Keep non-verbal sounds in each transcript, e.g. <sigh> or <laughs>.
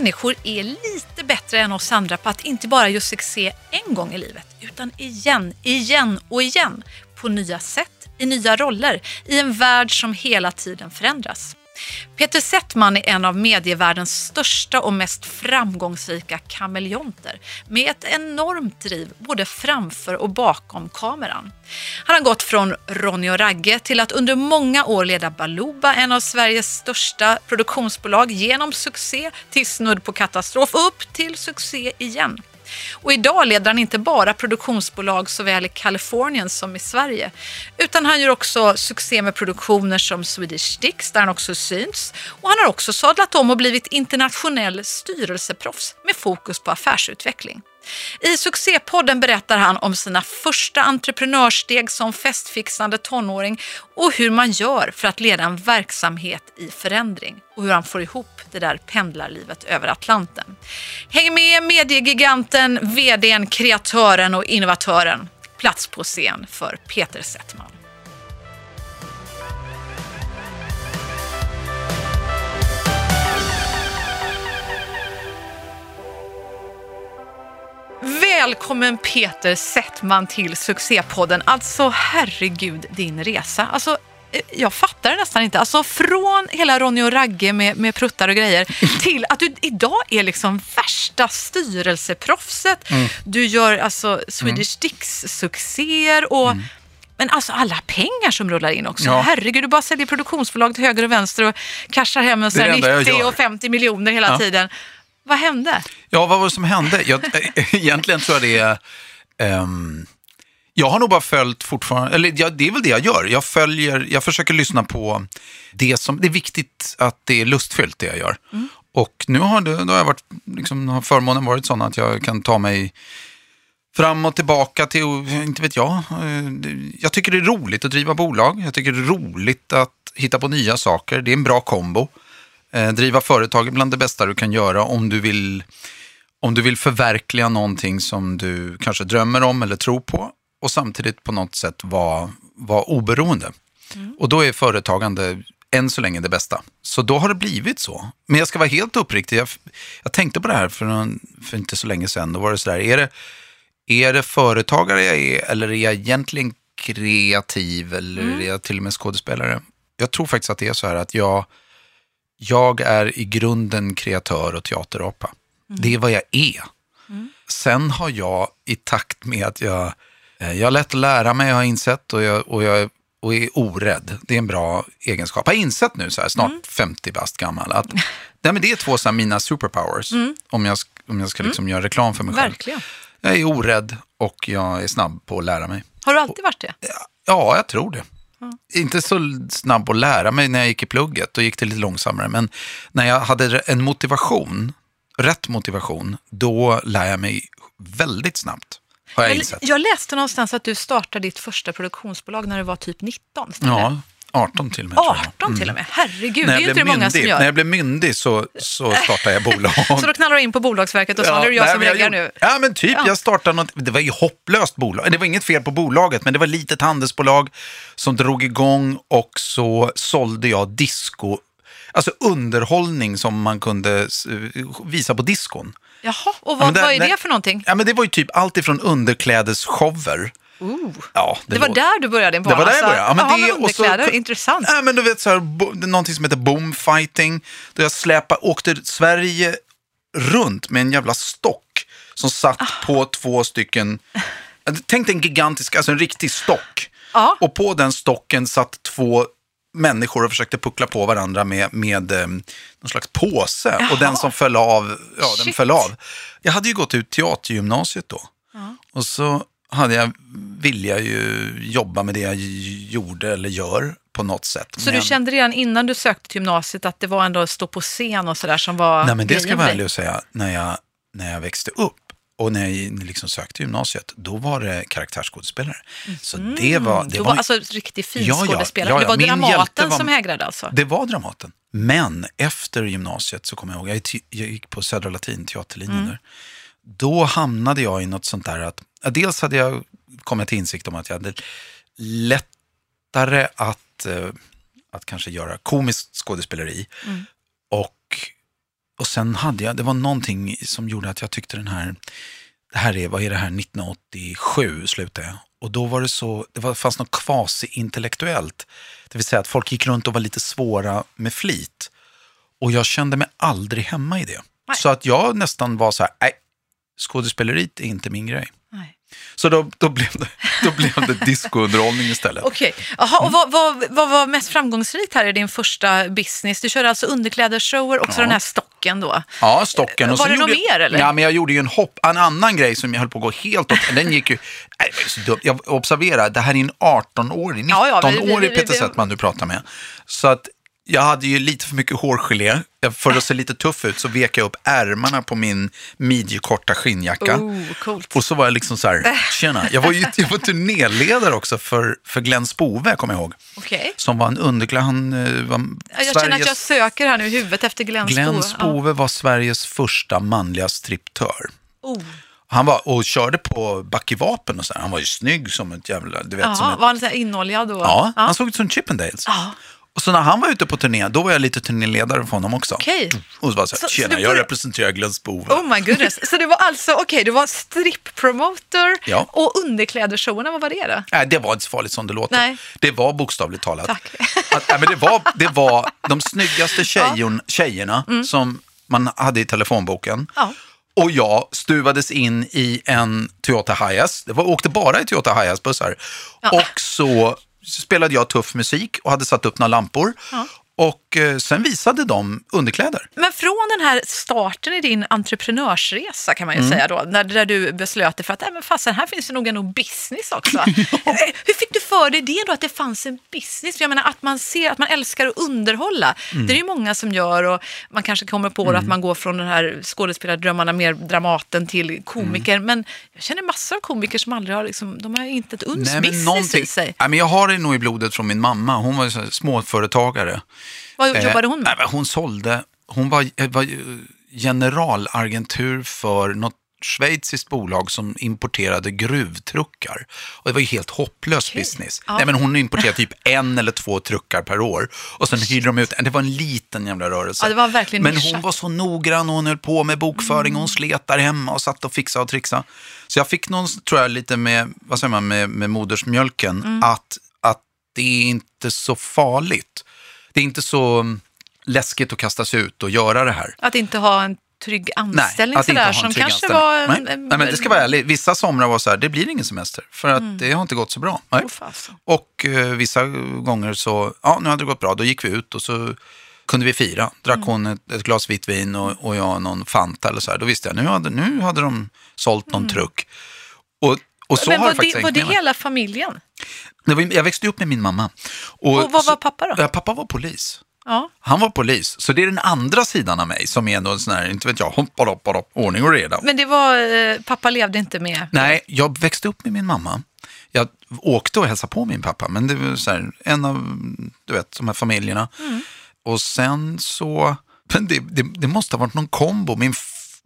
människor är lite bättre än oss andra på att inte bara göra succé en gång i livet, utan igen, igen och igen. På nya sätt, i nya roller, i en värld som hela tiden förändras. Peter Settman är en av medievärldens största och mest framgångsrika kameleonter med ett enormt driv både framför och bakom kameran. Han har gått från Ronny och Ragge till att under många år leda Baluba, en av Sveriges största produktionsbolag, genom succé till snudd på katastrof och upp till succé igen. Och idag leder han inte bara produktionsbolag såväl i Kalifornien som i Sverige, utan han gör också succé med produktioner som Swedish Sticks där han också syns. Och han har också sadlat om och blivit internationell styrelseproffs med fokus på affärsutveckling. I succépodden berättar han om sina första entreprenörssteg som festfixande tonåring och hur man gör för att leda en verksamhet i förändring och hur han får ihop det där pendlarlivet över Atlanten. Häng med mediegiganten, vdn, kreatören och innovatören. Plats på scen för Peter Settman. Välkommen Peter Settman till succépodden. Alltså herregud din resa. Alltså eh, jag fattar det nästan inte. Alltså från hela Ronny och Ragge med, med pruttar och grejer <laughs> till att du idag är liksom värsta styrelseproffset. Mm. Du gör alltså Swedish mm. Sticks-succéer och mm. Men alltså alla pengar som rullar in också. Ja. Herregud, du bara säljer produktionsbolag till höger och vänster och cashar hem en 90 och 50 miljoner hela ja. tiden. Vad hände? Ja, vad var det som hände? Jag, <laughs> egentligen tror jag det är... Um, jag har nog bara följt fortfarande, eller ja, det är väl det jag gör. Jag följer, jag försöker lyssna på det som, det är viktigt att det är lustfyllt det jag gör. Mm. Och nu har, det, då har jag varit, liksom, har förmånen varit sån att jag kan ta mig fram och tillbaka till, inte vet jag. Eh, jag tycker det är roligt att driva bolag. Jag tycker det är roligt att hitta på nya saker. Det är en bra kombo. Eh, driva företag är bland det bästa du kan göra om du vill om du vill förverkliga någonting som du kanske drömmer om eller tror på och samtidigt på något sätt vara, vara oberoende. Mm. Och då är företagande än så länge det bästa. Så då har det blivit så. Men jag ska vara helt uppriktig, jag, jag tänkte på det här för, en, för inte så länge sedan. Då var det sådär, är det, är det företagare jag är eller är jag egentligen kreativ eller mm. är jag till och med skådespelare? Jag tror faktiskt att det är så här att jag jag är i grunden kreatör och teaterapa. Mm. Det är vad jag är. Mm. Sen har jag i takt med att jag, eh, jag har lätt att lära mig, jag har insett och jag, och jag och är orädd. Det är en bra egenskap. Jag har insett nu, så här, snart mm. 50 bast gammal, att <laughs> nej, men det är två av mina superpowers. Mm. Om jag, om jag ska liksom mm. göra reklam för mig själv. Verkligen. Jag är orädd och jag är snabb på att lära mig. Har du alltid varit det? Ja, jag tror det. Inte så snabb att lära mig när jag gick i plugget, då gick det lite långsammare. Men när jag hade en motivation, rätt motivation, då lär jag mig väldigt snabbt. Har jag, jag, jag läste någonstans att du startade ditt första produktionsbolag när du var typ 19. Ja, 18 till och med. 18 till och med, herregud, det är inte det många som gör. När jag blev myndig så, så startade jag bolag. <laughs> så då knallar du in på Bolagsverket och sa, ja, nu är det jag nej, som lägger nu. Ja, men typ, ja. jag startade något, det var ju hopplöst bolag. Det var inget fel på bolaget, men det var ett litet handelsbolag som drog igång och så sålde jag disco, alltså underhållning som man kunde visa på diskon. Jaha, och vad, ja, där, vad är det för någonting? Ja, men det var ju typ allt ifrån underklädesshower Ooh. Ja, det, det var där du började din bana? Det var där jag började. Ja, men Aha, det, underkläder, så, intressant. Ja, men du vet, så här, bo, någonting som heter boomfighting. Där jag släpade, åkte Sverige runt med en jävla stock som satt ah. på två stycken, tänk dig en gigantisk, alltså en riktig stock. Ah. Och på den stocken satt två människor och försökte puckla på varandra med, med eh, någon slags påse. Jaha. Och den som föll av, ja den föll av. Jag hade ju gått ut teatergymnasiet då. Ja. Och så hade jag, ville jag ju jobba med det jag gjorde eller gör på något sätt. Så men... du kände redan innan du sökte till gymnasiet att det var ändå att stå på scen och sådär som var Nej men det ska jag vara ärlig och säga, när jag, när jag växte upp och när jag liksom sökte gymnasiet, då var det karaktärsskådespelare. Mm. Så det var... Det var, var alltså riktigt fin ja, skådespelare. Ja, ja, det var Dramaten var, som hägrade alltså? Det var Dramaten. Men efter gymnasiet så kommer jag ihåg, jag gick på Södra Latin, teaterlinjen mm. där. Då hamnade jag i något sånt där att dels hade jag kommit till insikt om att jag hade lättare att, eh, att kanske göra komiskt skådespeleri. Mm. Och och sen hade jag, det var någonting som gjorde att jag tyckte den här, det här är, vad är det här, 1987 slutade jag. Och då var det så, det var, fanns något kvasi-intellektuellt. Det vill säga att folk gick runt och var lite svåra med flit. Och jag kände mig aldrig hemma i det. Nej. Så att jag nästan var så här, nej, skådespeleriet är inte min grej. Så då, då, blev det, då blev det discounderhållning istället. <laughs> Okej, Jaha, och vad, vad, vad var mest framgångsrikt här i din första business? Du körde alltså underklädesshower och så Ja. den här stocken då. Ja, stocken. Och Var det något mer, eller? Ja, men jag gjorde ju en hopp, en annan grej som jag höll på att gå helt åt. Den gick ju, jag observera, det här är en 18-årig, 19-årig Ja, ja, Peter Settman du pratar med. Så att jag hade ju lite för mycket hårgelé. Jag, för att se lite tuff ut så vek jag upp ärmarna på min midjekorta skinnjacka. Oh. Och så var jag liksom så här, tjena, jag var ju jag var turnéledare också för, för Glenn Spove, kommer jag ihåg. Okej. Som var en underklädd, han eh, var Jag känner att Sveriges- jag söker här nu i huvudet efter Glenn Glenn Spove. Spove var Sveriges första manliga striptör. Ja. Oh. Han var och körde på backevapen och så. här. Han var ju snygg som ett jävla, du vet. som ett, var han så här inoljad då? ja, han såg ut som Chippendales. Ja. Och så när han var ute på turné, då var jag lite turnéledare för honom också. Okej. Och så var jag så Så- här, så tjena, du jag började- representerar Spove. Oh my goodness. Så det var alltså, okej, du var stripppromoter Ja. och underklädesshowerna, vad var det då? Nej, det var inte så farligt som det låter. Nej. Det var bokstavligt talat. Tack. Att, nej, men det, var, det var de snyggaste tjejor, tjejerna som man hade i telefonboken. Mm. Ja. Och jag stuvades in i en Toyota Hiace. Det var, åkte bara i Toyota Hiace-bussar. Ja. Och så spelade jag tuff musik och hade satt upp några lampor. Och eh, sen visade de underkläder. Men från den här starten i din entreprenörsresa kan man Mm. ju säga då, när, där du beslöt dig för att, nej men fasen, här finns det nog en business också. <laughs> Eh, Hur fick du för dig det då, att det fanns en business? För jag menar att man ser, att man älskar att underhålla. Mm. Det är ju många som gör och man kanske kommer på att man går från den här skådespelardrömmarna, mer Dramaten till komiker. Mm. Men jag känner massor av komiker som aldrig har, liksom, de har inte ett uns Nej, business någonting- i sig. Nej, men jag har det nog i blodet från min mamma. Hon var småföretagare. Vad Eh, jobbade hon med? men hon sålde, hon var, eh, var ju generalagentur för något schweiziskt bolag som importerade gruvtruckar. Och det var ju helt hopplös business. Ja. Nej, men hon importerade typ <laughs> en eller två truckar per år. Och sen hyrde de ut, det var en liten jävla rörelse. Ja, det var verkligen men nischat. hon var så noggrann och hon höll på med bokföring och hon slet där hemma och satt och fixade och trixade. Så jag fick någon, tror jag, lite med, vad säger man, med, med modersmjölken, att, att det är inte så farligt. Det är inte så mm, läskigt att kastas ut och göra det här. Att inte ha en trygg anställning inte sådär, som kanske anställning. var... En, Nej. Nej, men det ska vara ärligt. Vissa somrar var så här, det blir ingen semester. För att Mm. det har inte gått så bra. Nej. Fasen. Och eh, vissa gånger så, ja nu hade det gått bra, då gick vi ut och så kunde vi fira. Drack Mm. hon ett, ett glas vitt vin och, och jag någon Fanta eller så här. Då visste jag, nu hade, nu hade de sålt någon truck. Och, och så Mm. Men har var det faktiskt det, var det hela familjen? Var- Jag växte upp med min mamma. Och vad så- var pappa då? Pappa var polis. Ja. Han var polis, så det är den andra sidan av mig som är en sån här, inte vet jag, hopp, hopp, hopp, hopp, ordning och reda. Men det var, eh, pappa levde inte med... Nej, jag växte upp med min mamma. Jag åkte och hälsade på min pappa, men det var så här, en av du vet, de här familjerna. Och sen så, men det, det, det måste ha varit någon kombo. Min,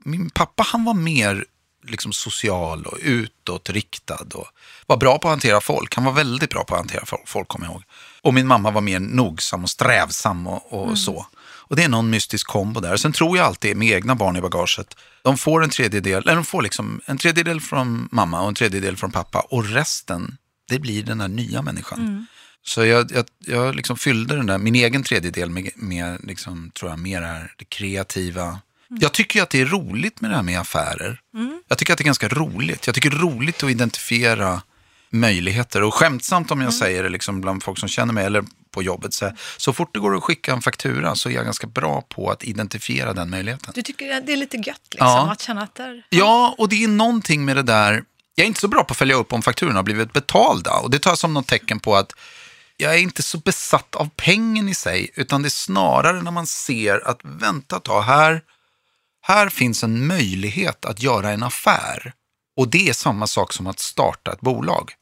min pappa han var mer liksom social och utåtriktad och var bra på att hantera folk. Han var väldigt bra på att hantera folk, kommer jag ihåg. Och min mamma var mer nogsam och strävsam och, och så. Och det är någon mystisk kombo där. Sen tror jag alltid med egna barn i bagaget. De får en tredjedel, eller de får liksom en tredjedel från mamma och en tredjedel från pappa. Och resten, det blir den där nya människan. Så jag, jag, jag liksom fyllde den där, min egen tredjedel med, med liksom, tror jag, mer det här, det kreativa. Jag tycker att det är roligt med det här med affärer. Jag tycker att det är ganska roligt. Jag tycker det är roligt att identifiera möjligheter. Och skämtsamt om jag säger det liksom bland folk som känner mig eller på jobbet. Så, här, så fort det går att skicka en faktura så är jag ganska bra på att identifiera den möjligheten. Du tycker det är lite gött liksom, Ja. att känna att där... Ja, och det är någonting med det där. Jag är inte så bra på att följa upp om fakturorna har blivit betalda. Och det tar jag som något tecken på att jag är inte så besatt av pengen i sig. Utan det är snarare när man ser att vänta ett tag, här, här finns en möjlighet att göra en affär. Och det är samma sak som att starta ett bolag.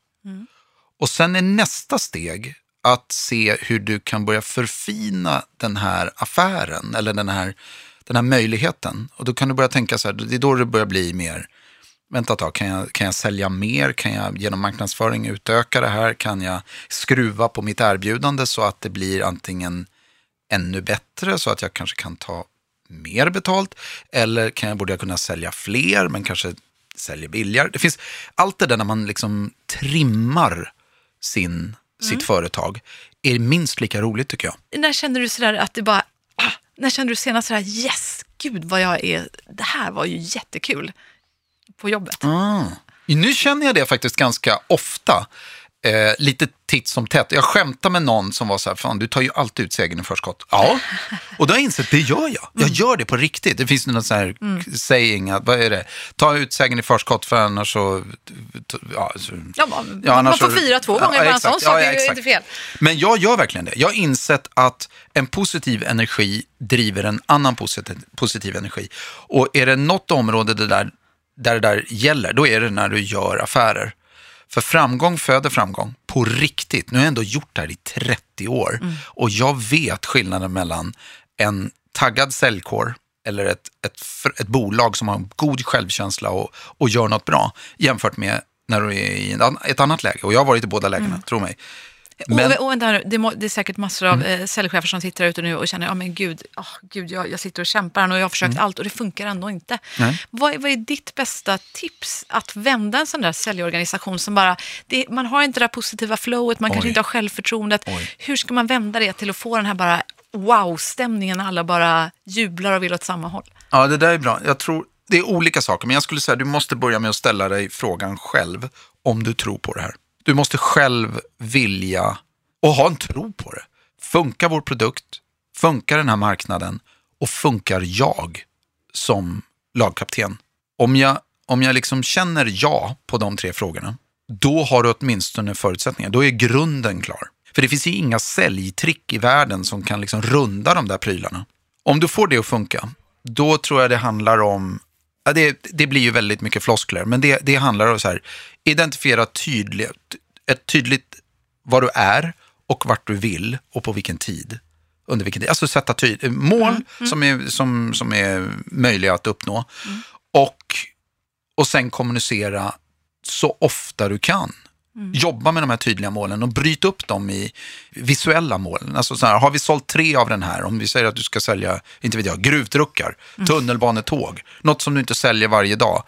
Och sen är nästa steg att se hur du kan börja förfina den här affären eller den här, den här möjligheten. Och då kan du börja tänka så här, det är då det börjar bli mer, vänta ett tag, kan jag, kan jag sälja mer? Kan jag genom marknadsföring utöka det här? Kan jag skruva på mitt erbjudande så att det blir antingen ännu bättre så att jag kanske kan ta mer betalt? Eller kan jag, borde jag kunna sälja fler men kanske säljer billigare? Det finns allt det där när man liksom trimmar sin, sitt företag är minst lika roligt tycker jag. När kände du sådär att det bara, ah, när kände du senast sådär yes, gud vad jag är, det här var ju jättekul på jobbet? Ah. Nu känner jag det faktiskt ganska ofta. Eh, lite titt som tätt. Jag skämtar med någon som var så här, fan du tar ju alltid ut segern i förskott. Ja, och då har jag insett, det gör jag. Jag gör det på riktigt. Det finns någon sån här saying, att, vad är det? Ta ut segern i förskott för annars så... Ja, så Ja, man, Ja, annars man får fira två Ja, gånger, bara en sån sak Ja, ja, är ju inte fel. Men jag gör verkligen det. Jag har insett att en positiv energi driver en annan positiv, positiv energi. Och är det något område det där, där det där gäller, då är det när du gör affärer. För framgång föder framgång, på riktigt. Nu har jag ändå gjort det här i 30 år Mm. och jag vet skillnaden mellan en taggad säljkår eller ett, ett, ett bolag som har god självkänsla och, och gör något bra jämfört med när du är i en, ett annat läge. Och jag har varit i båda lägena, Mm. tro mig. Men- Och, och här, det, må, det är säkert massor av eh, säljchefer som sitter där ute nu och känner, ja men gud, oh, gud jag, jag sitter och kämpar och jag har försökt allt och det funkar ändå inte. Nej. Vad, är- vad är ditt bästa tips att vända en sån där säljorganisation som bara, det, man har inte det där positiva flowet, man kanske Oj. inte har självförtroendet. Oj. Hur ska man vända det till att få den här bara wow-stämningen, alla bara jublar och vill åt samma håll? Ja, det där är bra. Jag tror det är olika saker, men jag skulle säga att du måste börja med att ställa dig frågan själv om du tror på det här. Du måste själv vilja och ha en tro på det. Funkar vår produkt? Funkar den här marknaden? Och funkar jag som lagkapten? Om jag, om jag liksom känner ja på de tre frågorna, då har du åtminstone förutsättningar. Då är grunden klar. För det finns ju inga säljtrick i världen som kan liksom runda de där prylarna. Om du får det att funka, då tror jag det handlar om, ja, det, det blir ju väldigt mycket floskler, men det, det handlar om så här, identifiera tydligt, ett tydligt vad du är och vart du vill och på vilken tid. Under vilken tid. Alltså sätta tyd- mål Som, är, som, som är möjliga att uppnå. Och, och sen kommunicera så ofta du kan. Jobba med de här tydliga målen och bryt upp dem i visuella mål. Alltså så här, har vi sålt tre av den här, om vi säger att du ska sälja, inte vet jag, gruvtruckar, tunnelbanetåg, något som du inte säljer varje dag,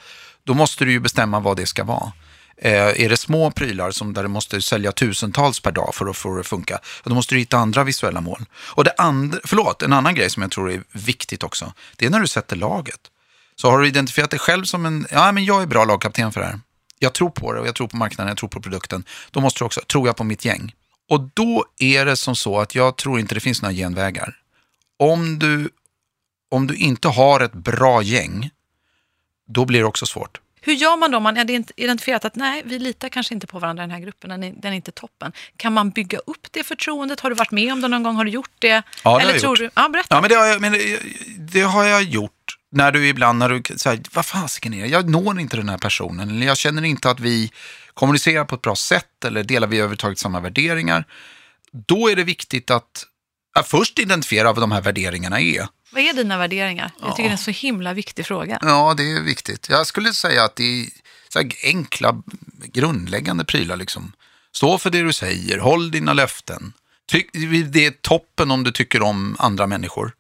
då måste du ju bestämma vad det ska vara. Eh, är det små prylar som där du måste sälja tusentals per dag för att få det att funka, då måste du hitta andra visuella mål. Och det andra, förlåt, en annan grej som jag tror är viktigt också, det är när du sätter laget. Så har du identifierat dig själv som en, ja men jag är bra lagkapten för det här. Jag tror på det och jag tror på marknaden, jag tror på produkten. Då måste du också, tror jag på mitt gäng. Och då är det som så att jag tror inte det finns några genvägar. Om du, om du inte har ett bra gäng, då blir det också svårt. Hur gör man då om man har identifierat att nej, vi litar kanske inte på varandra i den här gruppen, den är, den är inte toppen. Kan man bygga upp det förtroendet? Har du varit med om det någon gång? Har du gjort det? Ja, det har Eller jag tror gjort. du? Ja, berätta. Ja, men det har jag, men det, det har jag gjort. När du ibland, när du säger, vad fasiken är det? Jag når inte den här personen. Eller jag känner inte att vi kommunicerar på ett bra sätt. Eller delar vi överhuvudtaget samma värderingar. Då är det viktigt att, att först identifiera vad de här värderingarna är. Vad är dina värderingar? Jag tycker det är en så himla viktig fråga. Ja, det är viktigt. Jag skulle säga att det är så enkla, grundläggande prylar. Liksom. Stå för det du säger, håll dina löften. Tyck, det är toppen om du tycker om andra människor.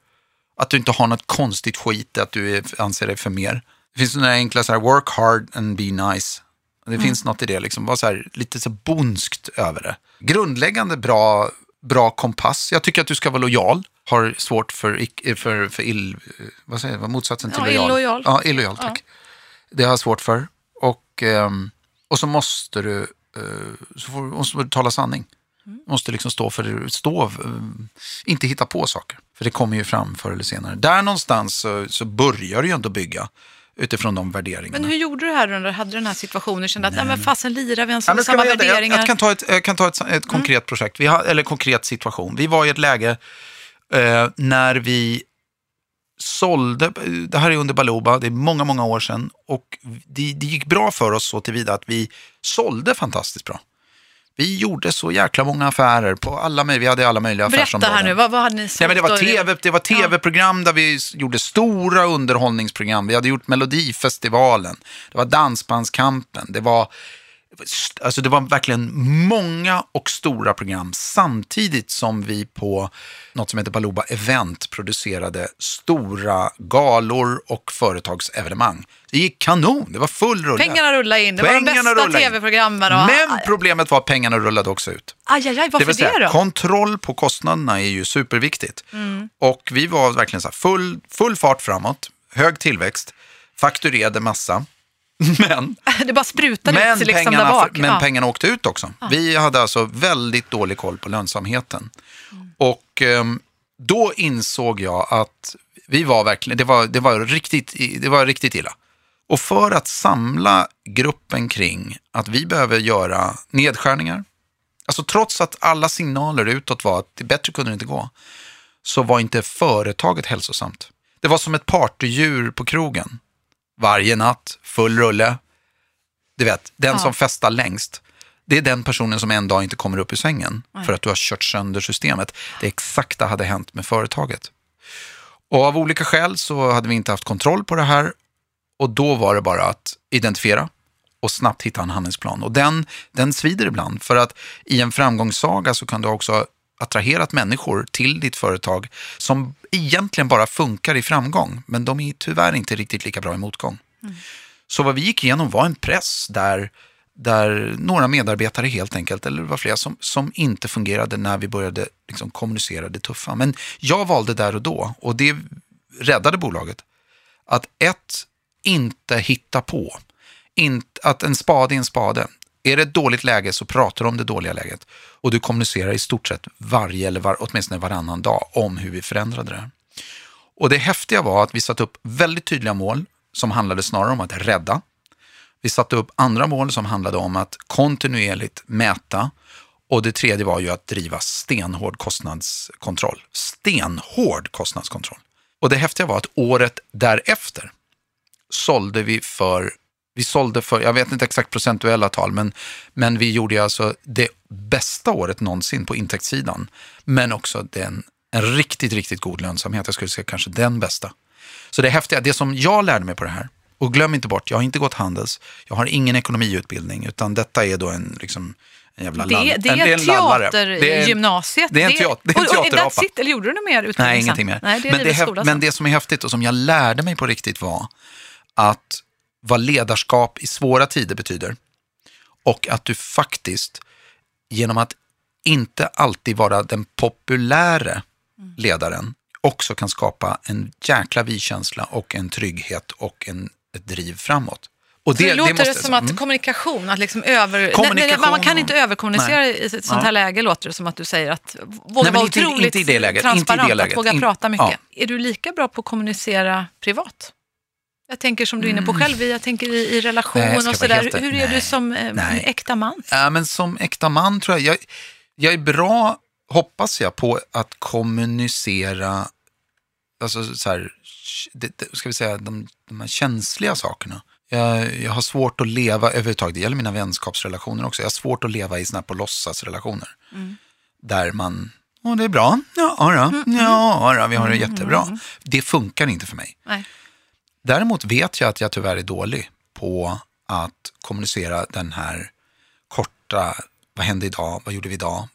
Att du inte har något konstigt skit, att du är, anser dig för mer. Det finns sådana enkla så här, work hard and be nice. Det finns något i det, liksom. Var så här, lite så bonskt över det. Grundläggande bra, bra kompass. Jag tycker att du ska vara lojal. Har svårt för, ick- för, för ill... Vad säger jag? Motsatsen till Ja, lojal? illojal. Ja, illojal, tack. Det har jag svårt för. Och, ehm, och så måste du, eh, så får, måste du tala sanning. Mm. Måste liksom stå för du stå, eh, inte hitta på saker. För det kommer ju fram förr eller senare. Där någonstans så, så börjar du ju ändå bygga utifrån de värderingarna. Men hur gjorde du här du hade den här situationen? Kände att, nej men fasen lirar vi ens med samma det? jag, värderingar? jag kan ta ett, jag kan ta ett, ett konkret projekt, vi har, eller konkret situation. Vi var i ett läge eh, när vi sålde, det här är under Baluba, det är många, många år sedan. Och det, det gick bra för oss så tillvida att vi sålde fantastiskt bra. Vi gjorde så jäkla många affärer på alla vi hade alla möjliga Berätta affärsområden. här nu, vad, vad hade ni? Nej, men det var? TV, det var tv-program där vi gjorde stora underhållningsprogram. Vi hade gjort Melodifestivalen, det var Dansbandskampen, det var Alltså det var verkligen många och stora program samtidigt som vi på något som heter Baluba Event producerade stora galor och företagsevenemang. Det gick kanon, det var full rulle. Pengarna rullade in, det var de Pengarna bästa tv-programmen. Och... Men problemet var att pengarna rullade också ut. Aj, aj, aj, varför Det vill säga, det då? kontroll på kostnaderna är ju superviktigt. Mm. Och vi var verkligen så full, full fart framåt, hög tillväxt, fakturerade massa. <laughs> Men, <laughs> Det bara sprutade men, ut liksom där pengarna, bak. men ja. pengarna åkte ut också. Vi hade alltså väldigt dålig koll på lönsamheten. Mm. Och ehm, då insåg jag att vi var verkligen, det var, det var, riktigt, det var riktigt illa. Och för att samla gruppen kring att vi behöver göra nedskärningar, alltså trots att alla signaler utåt var att det bättre kunde det inte gå, så var inte företaget hälsosamt. Det var som ett partydjur på krogen. Varje natt, full rulle. Du vet, den Ja. som festar längst, det är den personen som en dag inte kommer upp ur sängen för att du har kört sönder systemet. Det exakta hade hänt med företaget. Och av olika skäl så hade vi inte haft kontroll på det här och då var det bara att identifiera och snabbt hitta en handlingsplan. Och den, den svider ibland för att i en framgångssaga så kan du också attraherat människor till ditt företag som egentligen bara funkar i framgång, men de är tyvärr inte riktigt lika bra i motgång. Så vad vi gick igenom var en press där, där några medarbetare helt enkelt, eller det var flera, som, som inte fungerade när vi började liksom kommunicera det tuffa. Men jag valde där och då, och det räddade bolaget, att ett, inte hitta på. In, att en spade är en spade. Är det ett dåligt läge så pratar du om det dåliga läget. Och du kommunicerar i stort sett varje eller var, åtminstone varannan dag om hur vi förändrade det. Och det häftiga var att vi satte upp väldigt tydliga mål som handlade snarare om att rädda. Vi satte upp andra mål som handlade om att kontinuerligt mäta. Och det tredje var ju att driva stenhård kostnadskontroll. Stenhård kostnadskontroll. Och det häftiga var att året därefter sålde vi för, vi sålde för, jag vet inte exakt procentuella tal, men, men vi gjorde alltså det bästa året någonsin på intäktssidan. Men också den, en riktigt, riktigt god lönsamhet. Jag skulle säga kanske den bästa. Så det häftiga, det som jag lärde mig på det här, och glöm inte bort, jag har inte gått Handels, jag har ingen ekonomiutbildning, utan detta är då en, liksom, Det, det är en lallare. Det är en- teatergymnasiet. det är en teater- det är en teaterapa. it, eller gjorde du något mer utbildning Nej, ingenting mer. Nej, det men, det, men det som är häftigt och som jag lärde mig på riktigt var att vad ledarskap i svåra tider betyder. Och att du faktiskt, genom att inte alltid vara den populära Mm. ledaren, också kan skapa en jäkla vi-känsla och en trygghet och en, ett driv framåt. Och Så det, låter måste- det som att mm. kommunikation, att liksom över... Nej, nej, Kommunikation man kan inte överkommunicera Nej. i ett sånt Ja. här läge, låter det som att du säger att våga vara inte- otroligt inte i det läget, inte i det transparent, läget. att våga In- prata mycket. ja. Är du lika bra på att kommunicera privat? Jag tänker som du är inne på själv, jag tänker i, i relation Mm. Nej, och sådär. helt- Hur är du nej. som eh, Nej. äkta man? Ja, men som äkta man tror jag, jag, jag är bra, hoppas jag, på att kommunicera, alltså så här, det, det, ska vi säga, de, de här känsliga sakerna. Jag, jag har svårt att leva överhuvudtaget, det gäller mina vänskapsrelationer också, jag har svårt att leva i såna här på låtsasrelationer. Där man, åh det är bra, ja då, ja då, vi har det jättebra. Det funkar inte för mig. Nej. Däremot vet jag att jag tyvärr är dålig på att kommunicera den här korta, vad hände idag, vad gjorde vi idag,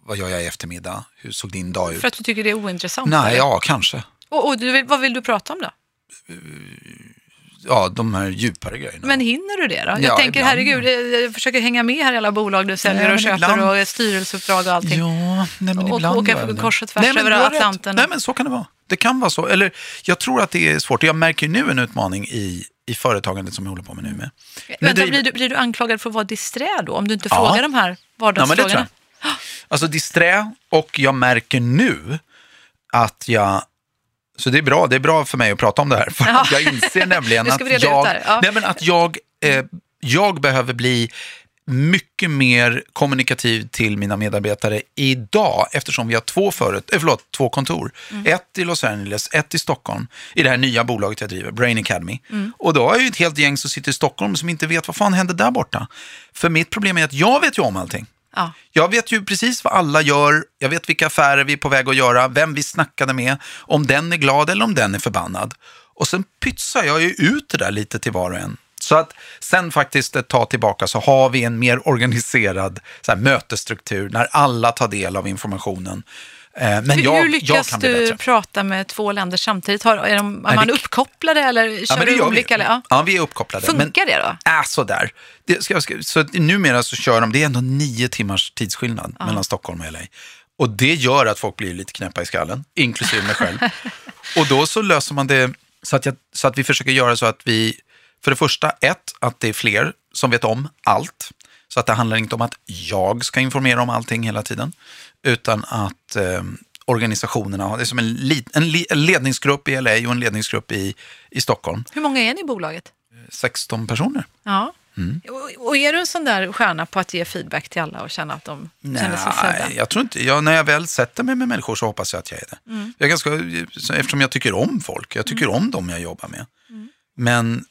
vad gör jag i eftermiddag, hur såg din dag ut? För att du tycker det är ointressant? Nej, eller? ja, kanske. Och, och vill, vad vill du prata om då? Ja, de här djupare grejerna. Men hinner du det då? Jag Ja, tänker, ibland. herregud, jag, försöker hänga med här i alla bolag du säljer Nej, och köper ibland- och styrelseuppdrag och allting. Ja, nej, men Och ibland åka jag det. kors och tvärs Nej, men över. Atlanten. Nej, men så kan det vara. Det kan vara så. Eller jag tror att det är svårt. Jag märker nu en utmaning i, i företagandet som jag håller på med nu med. Vänta, driver- blir, du, blir du anklagad för att vara disträ då? Om du inte Ja. frågar de här Ja, men det vardagsfrågorna? tror jag. Alltså disträ och jag märker nu att jag så det är bra, det är bra för mig att prata om det här. För Ja. jag inser nämligen <laughs> att jag, ja. nej, men att jag, eh, jag behöver bli mycket mer kommunikativ till mina medarbetare idag eftersom vi har två, förut, eh, förlåt, två kontor. Mm. Ett i Los Angeles, ett i Stockholm i det här nya bolaget jag driver, Brain Academy. Mm. Och då har jag ju ett helt gäng som sitter i Stockholm som inte vet vad fan hände där borta. För mitt problem är att jag vet ju om allting. Ja. Jag vet ju precis vad alla gör, jag vet vilka affärer vi är på väg att göra, vem vi snackade med, om den är glad eller om den är förbannad. Och sen pytsar jag ju ut det där lite till var och en. Så att sen faktiskt ett tag tillbaka så har vi en mer organiserad så här, mötesstruktur när alla tar del av informationen. Eh, Men hur, jag, hur jag lyckas bli du prata med två länder samtidigt? Har, är, de, är man det- uppkopplade eller kör Ja, men det olika? vi. Ja. Ja, vi är uppkopplade. Men- Funkar det då? Äh, sådär. Det ska, ska, så numera så kör de, det är ändå nio timmars tidsskillnad mellan Stockholm och LA. Och det gör att folk blir lite knäppa i skallen, inklusive mig själv. <laughs> och då så löser man det så att, jag, så att vi försöker göra så att vi, för det första, ett, att det är fler som vet om allt. Så att det handlar inte om att jag ska informera om allting hela tiden, utan att eh, organisationerna det är som en, li, en, li, en ledningsgrupp i LA och en ledningsgrupp i, i Stockholm. Hur många är ni i bolaget? 16 personer. Ja. Mm. Och, och är du en sån där stjärna på att ge feedback till alla och känna att de känner sig sedda? Nej, jag tror inte. Jag, när jag väl sätter mig med människor så hoppas jag att jag är det. Mm. Jag är ganska, eftersom jag tycker om folk. Jag tycker om dem jag jobbar med. Mm. Men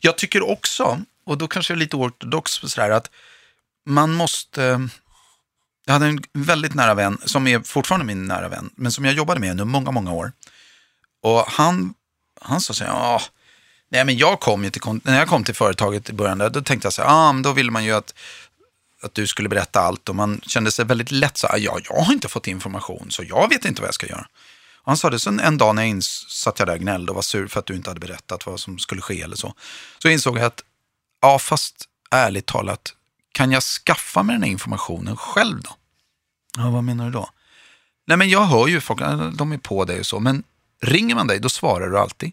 jag tycker också, och då kanske jag är lite ortodox, sådär, att man måste... Jag hade en väldigt nära vän, som är fortfarande min nära vän, men som jag jobbade med under många, många år. Och han, han sa så här, ah, nej men jag kom ju till, när jag kom till företaget i början, där, då tänkte jag så här, ah, men då ville man ju att att du skulle berätta allt och man kände sig väldigt lätt så här, ja, jag har inte fått information så jag vet inte vad jag ska göra. Och han sa det, sen en dag när jag ins- satt jag där och gnällde och var sur för att du inte hade berättat vad som skulle ske eller så. Så insåg jag att, ja fast ärligt talat, kan jag skaffa mig den här informationen själv då? Ja, vad menar du då? Nej men jag hör ju folk, de är på dig och så, men ringer man dig då svarar du alltid.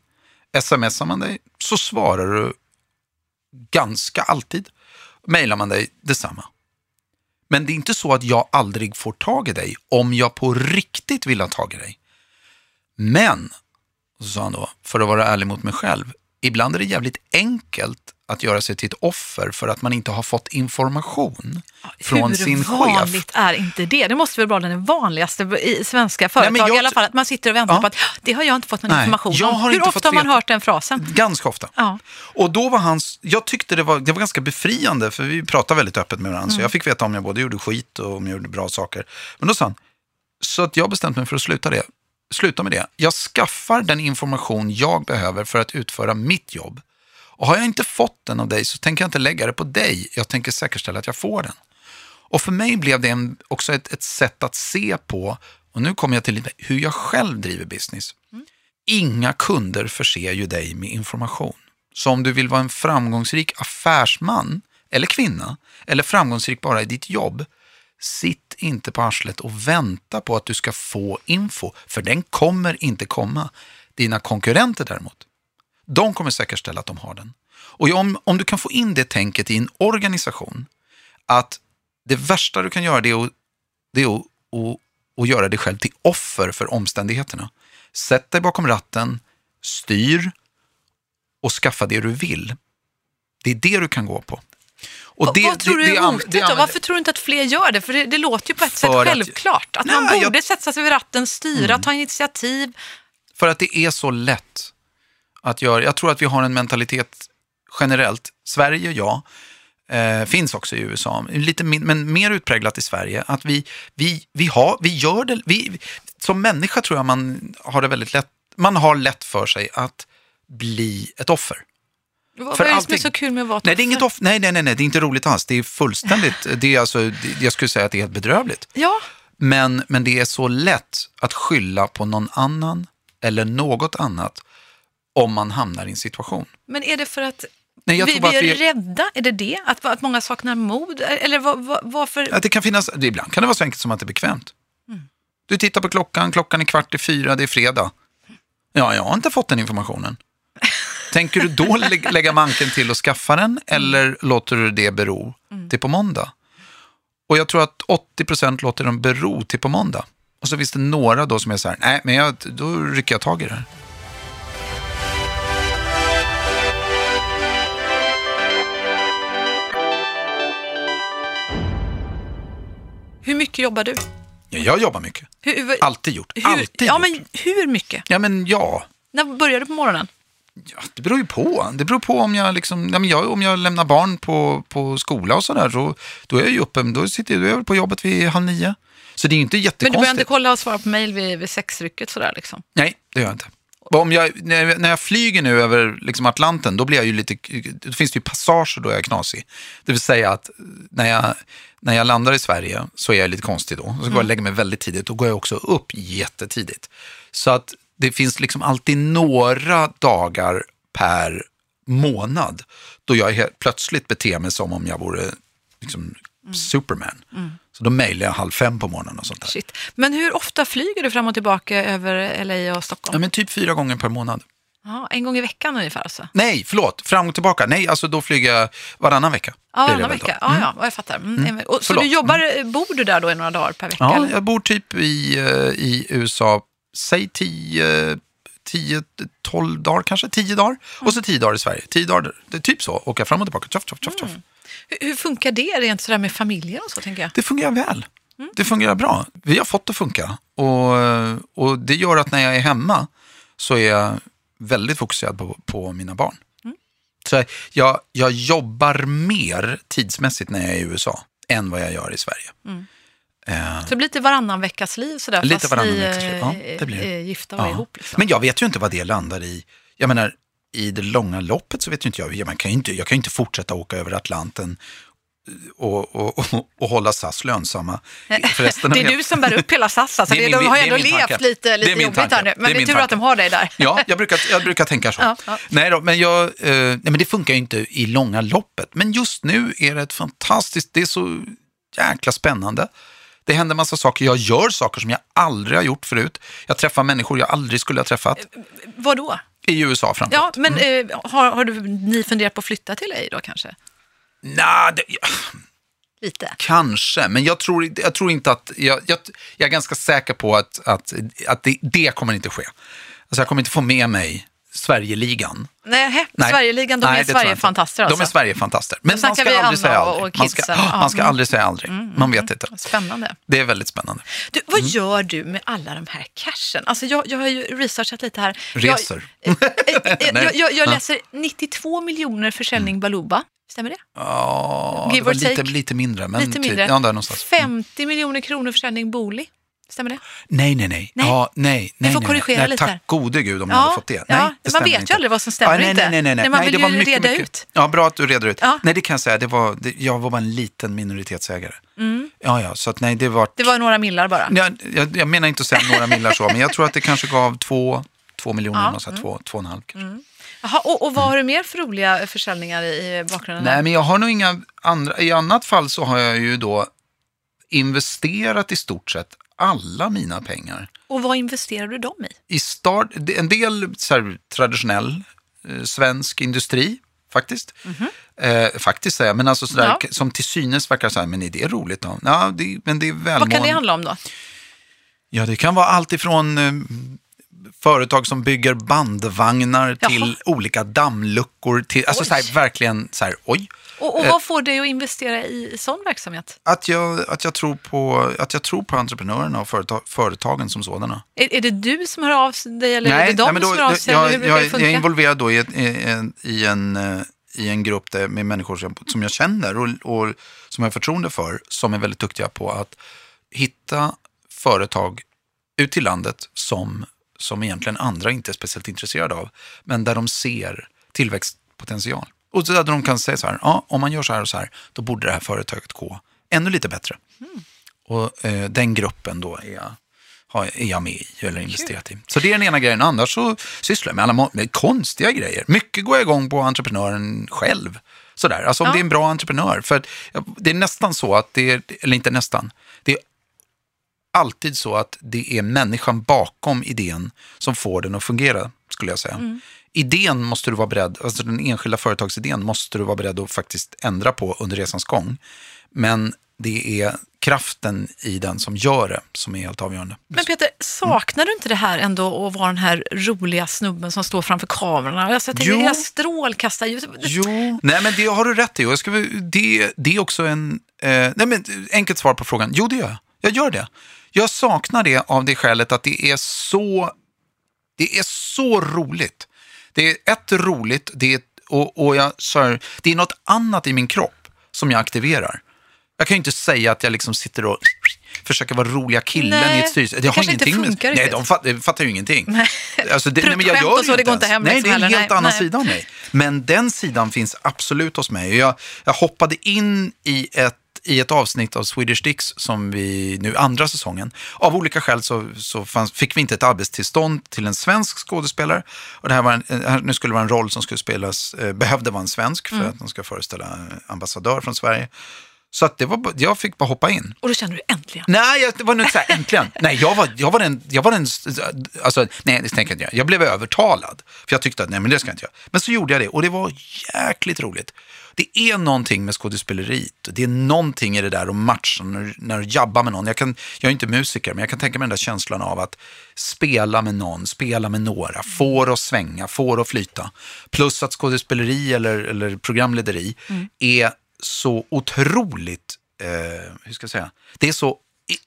Smsar man dig så svarar du ganska alltid. Mailar man dig detsamma. Men det är inte så att jag aldrig får tag i dig om jag på riktigt vill ha tag i dig. Men, så sa han då, för att vara ärlig mot mig själv, ibland är det jävligt enkelt att göra sig till ett offer för att man inte har fått information från Hur sin chef. vanligt är inte det? Det måste väl vara den vanligaste i svenska företag men jag- i alla fall. Att man sitter och väntar Ja. på att det har jag inte fått någon Nej, information jag om. Hur inte ofta har man hört den frasen? Ganska ofta. Ja. Och då var hans, jag tyckte det var, det var ganska befriande för vi pratade väldigt öppet med varandra. Så jag fick veta om jag både gjorde skit och om jag gjorde bra saker. Men då sa han, så att jag bestämt mig för att sluta, det, sluta med det. Jag skaffar den information jag behöver för att utföra mitt jobb. Och har jag inte fått den av dig så tänker jag inte lägga det på dig. Jag tänker säkerställa att jag får den. Och för mig blev det en, också ett, ett sätt att se på, och nu kommer jag till lite hur jag själv driver business. Inga kunder förser ju dig med information. Så om du vill vara en framgångsrik affärsman eller kvinna, eller framgångsrik bara i ditt jobb, sitt inte på arslet och vänta på att du ska få info, för den kommer inte komma. Dina konkurrenter däremot, de kommer säkerställa att de har den. Och om, om du kan få in det tänket i en organisation, att det värsta du kan göra det är att, det är att, att, att göra dig själv till offer för omständigheterna. Sätt dig bakom ratten, styr och skaffa det du vill. Det är det du kan gå på. Och Vad- vad tror du är hotet det då? Varför tror du inte att fler gör det? För det, det låter ju på ett sätt att- självklart. Att, man Nej, borde jag- sätta sig vid ratten, styra, ta initiativ. För att det är så lätt att göra. Jag tror att vi har en mentalitet generellt, Sverige ja, eh, finns också i USA, lite min, men mer utpräglat i Sverige, att vi, vi, vi, har, vi gör det, vi, som människa tror jag man har det väldigt lätt, man har lätt för sig att bli ett offer. Vad För vad är det som är allting. så kul med att vara ett Nej, det är inget offer? off- nej, nej, nej, nej, det är inte roligt alls. Det är fullständigt, <laughs> det är alltså, det, jag skulle säga att det är helt bedrövligt. Ja, Men, men det är så lätt att skylla på någon annan eller något annat om man hamnar i en situation. men är det för att Nej, vi, vi är vi- rädda? Är det det? Att, att många saknar mod? Eller vad, vad, varför? Att det kan finnas, ibland kan det vara så enkelt som att det är bekvämt. Mm. Du tittar på klockan, klockan är kvart i fyra, det är fredag. Ja, jag har inte fått den informationen. <laughs> Tänker du då lä- lägga manken till och skaffa den eller låter du det bero Mm. till på måndag? Och jag tror att 80% låter dem bero till på måndag. Och så finns det några då som är så här, nej, men jag, då rycker jag tag i det här. Hur mycket jobbar du? Ja, jag jobbar mycket. Hur, Alltid gjort. hur, Alltid ja, gjort. men hur mycket? Ja, men ja. När börjar du på morgonen? Ja, det beror ju på. Det beror på om jag, liksom, ja, men jag, om jag lämnar barn på, på skola och sådär. Så, då är jag ju uppe, då sitter jag, då är jag på jobbet vid halv nio. Så det är ju inte Men du jättekonstigt. börjar inte kolla och svara på mejl vid, vid sexrycket sådär liksom? Nej, det gör jag inte. Om jag, när, jag, när jag flyger nu över liksom Atlanten, då blir jag ju lite, då finns det ju passager då jag är knasig. Det vill säga att när jag, när jag landar i Sverige så är jag lite konstig då. Så går jag och lägger mig väldigt tidigt, då går jag också upp jättetidigt. Så att det finns liksom alltid några dagar per månad då jag helt plötsligt beter mig som om jag vore liksom Superman. Så då mejlar jag halv fem på morgonen och sånt där. Shit. Men hur ofta flyger du fram och tillbaka över LA och Stockholm? Ja, men typ fyra gånger per månad. Ja, en gång i veckan ungefär alltså? Nej, förlåt, fram och tillbaka. Nej, alltså då flyger jag varannan vecka. Ja, varannan vecka. Ja, ja, jag fattar. Mm. Och, så Förlåt. du jobbar, bor du där då i några dagar per vecka? Ja, eller? jag bor typ i, eh, i USA, säg 10, 10, 12 dagar kanske, 10 dagar. Och så 10 dagar i Sverige. 10 dagar, det är typ så, åka fram och tillbaka, tjoff, tjoff, tjoff, tjoff. Hur, hur funkar det rent sådär med familjen och så, tänker jag? Det fungerar väl. Det fungerar bra. Vi har fått det att funka. Och, och det gör att när jag är hemma så är jag väldigt fokuserad på, på mina barn. Så jag, jag jobbar mer tidsmässigt när jag är i USA än vad jag gör i Sverige. Eh, Så det blir lite varannan veckas liv sådär, Lite fast varannan ni veckas liv, ja, det blir det. är gifta och Ja. ihop. Liksom. Men jag vet ju inte vad det landar i. Jag menar, i det långa loppet så vet ju inte jag. Man kan ju inte, jag kan inte fortsätta åka över Atlanten och, och, och, och hålla SAS lönsamma. Förresten, <laughs> det är du som bär upp hela SAS. Alltså. <laughs> Det Det min- de har ju det ändå levt tanke. lite, Det lite jobbigt här tanke. nu. Det Men är det är tur att tanke. de har dig där. Ja, jag brukar, jag brukar tänka så. <laughs> Ja, ja. Nej, då, men, jag, eh, nej, men det funkar ju inte i långa loppet. Men just nu är det ett fantastiskt, det är så jäkla spännande. Det händer massa saker, jag gör saker som jag aldrig har gjort förut. Jag träffar människor jag aldrig skulle ha träffat. Vad då? I USA framförallt. Ja, men eh, har, har du, ni funderat på att flytta till dig då kanske? Nja, det, Lite. kanske, men jag tror, jag tror inte att... Jag, jag, jag är ganska säker på att, att, att det, det kommer inte ske. Alltså jag kommer inte få med mig Sverigeligan. Nej, Nej. Sverigeligan, de Nej, är jag. Sverigefantaster alltså. De är Sverigefantaster. Men man ska vi aldrig säga och- aldrig. och Man ska, <laughs> Ja, man ska mm. aldrig säga aldrig. Man vet inte. Spännande. Det är väldigt spännande. Du, vad Mm. gör du med alla de här cashen? Alltså jag, jag har ju researchat lite här. Reser. Jag, <laughs> eh, eh, Nej. jag, jag, jag Ja. läser 92 miljoner försäljning Baluba. Stämmer det? Ja, Give det var lite, lite mindre. Men Lite mindre. Typ, ja, där någonstans. 50 miljoner kronor försäljning Booli. Stämmer det? Nej, nej, nej. Nej. Ja, nej, nej, får nej, korrigera nej. lite. Tack gode gud om jag Ja, hade fått det. ja, Nej, man det stämmer vet ju inte. aldrig vad som stämmer ja, nej. Nej, nej, nej. Nej, man vill det ju var mycket, reda mycket. ut. Ja, bra att du reder ut. Ja. Nej, det kan jag säga. Det var, det, jag var bara en liten minoritetsägare. Ja, ja, så att nej, det var... Mm. Det var några millar bara. Jag, jag, jag menar inte att säga några millar så, men jag tror att det kanske gav två, två miljoner, Ja, ja. så här, två, två och en halv kanske. Jaha, och, och vad har du mer för roliga försäljningar i bakgrunden? Nej, men jag har nog inga andra. I annat fall så har jag ju då investerat i stort sett alla mina pengar Och vad investerar du dem i? i start, en del så här, traditionell eh, svensk industri faktiskt. Eh, faktiskt säger jag, men alltså sådär. Ja. som till synes verkar så här, men är det roligt då? Ja, det, men det är Vad välmående. kan det handla om då? Ja, det kan vara allt ifrån eh, företag som bygger bandvagnar Jaha. till olika dammluckor. Till, alltså Oj. så här, verkligen så här, oj. Och, och Eh. vad får dig att investera i sån verksamhet? Att jag, att jag, tror, på, att jag tror på entreprenörerna och företag, företagen som sådana. Är, är det du som hör av dig eller är det de men då- som hör av sig? jag, jag, jag är involverad då i, i, en, i, en, eh, i en grupp där, med människor som, som jag känner och, och som jag har förtroende för, som är väldigt duktiga på att hitta företag ut i landet som, som egentligen andra inte är speciellt intresserade av, men där de ser tillväxtpotential. Och så där de kan säga så här, ja, om man gör så här och så här, då borde det här företaget gå ännu lite bättre. Och eh, den gruppen då är jag, har, är jag med i eller investerat i. Så det är den ena grejen. Annars så sysslar jag med alla med konstiga grejer. Mycket går jag igång på entreprenören själv. Sådär, alltså om Ja. det är en bra entreprenör. För det är nästan så att det är, eller inte nästan, det är alltid så att det är människan bakom idén som får den att fungera, skulle jag säga. Mm. Idén måste du vara beredd, alltså den enskilda företagsidén måste du vara beredd att faktiskt ändra på under resans gång. Men det är kraften i den som gör det som är helt avgörande. Men Peter, saknar du inte det här ändå att vara den här roliga snubben som står framför kamerorna? Alltså, jag tänker, Jo. hela strålkastarljuset. Jo, nej men det har du rätt i. Jag ska, det, det är också en... Eh, nej men, enkelt svar på frågan. Jo, det gör jag. Jag gör det. Jag saknar det av det skälet att det är så, det är så roligt. Det är ett roligt, det är, och, och jag, så här, det är något annat i min kropp som jag aktiverar. Jag kan ju inte säga att jag liksom sitter och... försöka vara roliga killen Nej, i ett styrelse. det kanske inte med- funkar Nej, riktigt. de fattar, de fattar ju ingenting. Nej. <laughs> Alltså, det, nej, men jag gör så, det går inte hem Nej, liksom det är en helt Nej, annan nej. sida av mig. Men den sidan finns absolut hos mig. Jag, jag hoppade in i ett i ett avsnitt av Swedish Dicks som vi nu andra säsongen. Av olika skäl så, så fanns, fick vi inte ett arbetstillstånd till en svensk skådespelare. Och det här var en, nu skulle det vara en roll som skulle spelas, eh, behövde vara en svensk för Mm. att den ska föreställa ambassadör från Sverige. Så att det var, jag fick bara hoppa in. Och då känner du äntligen. Nej, jag- det var nog inte så här, äntligen. Nej, jag var, jag var den, jag var den, alltså, nej, det tänker jag inte göra. Jag blev övertalad. För jag tyckte att, nej men det ska jag inte göra. Men så gjorde jag det och det var jäkligt roligt. Det är någonting med skådespeleriet. Det är någonting i det där att matcha när, när du jabbar med någon. Jag, kan, jag är inte musiker, men jag kan tänka mig den där känslan av att spela med någon, spela med några, få det att svänga, få det att flyta. Plus att skådespeleri eller, eller programlederi är så otroligt, eh, hur ska jag säga, det är så,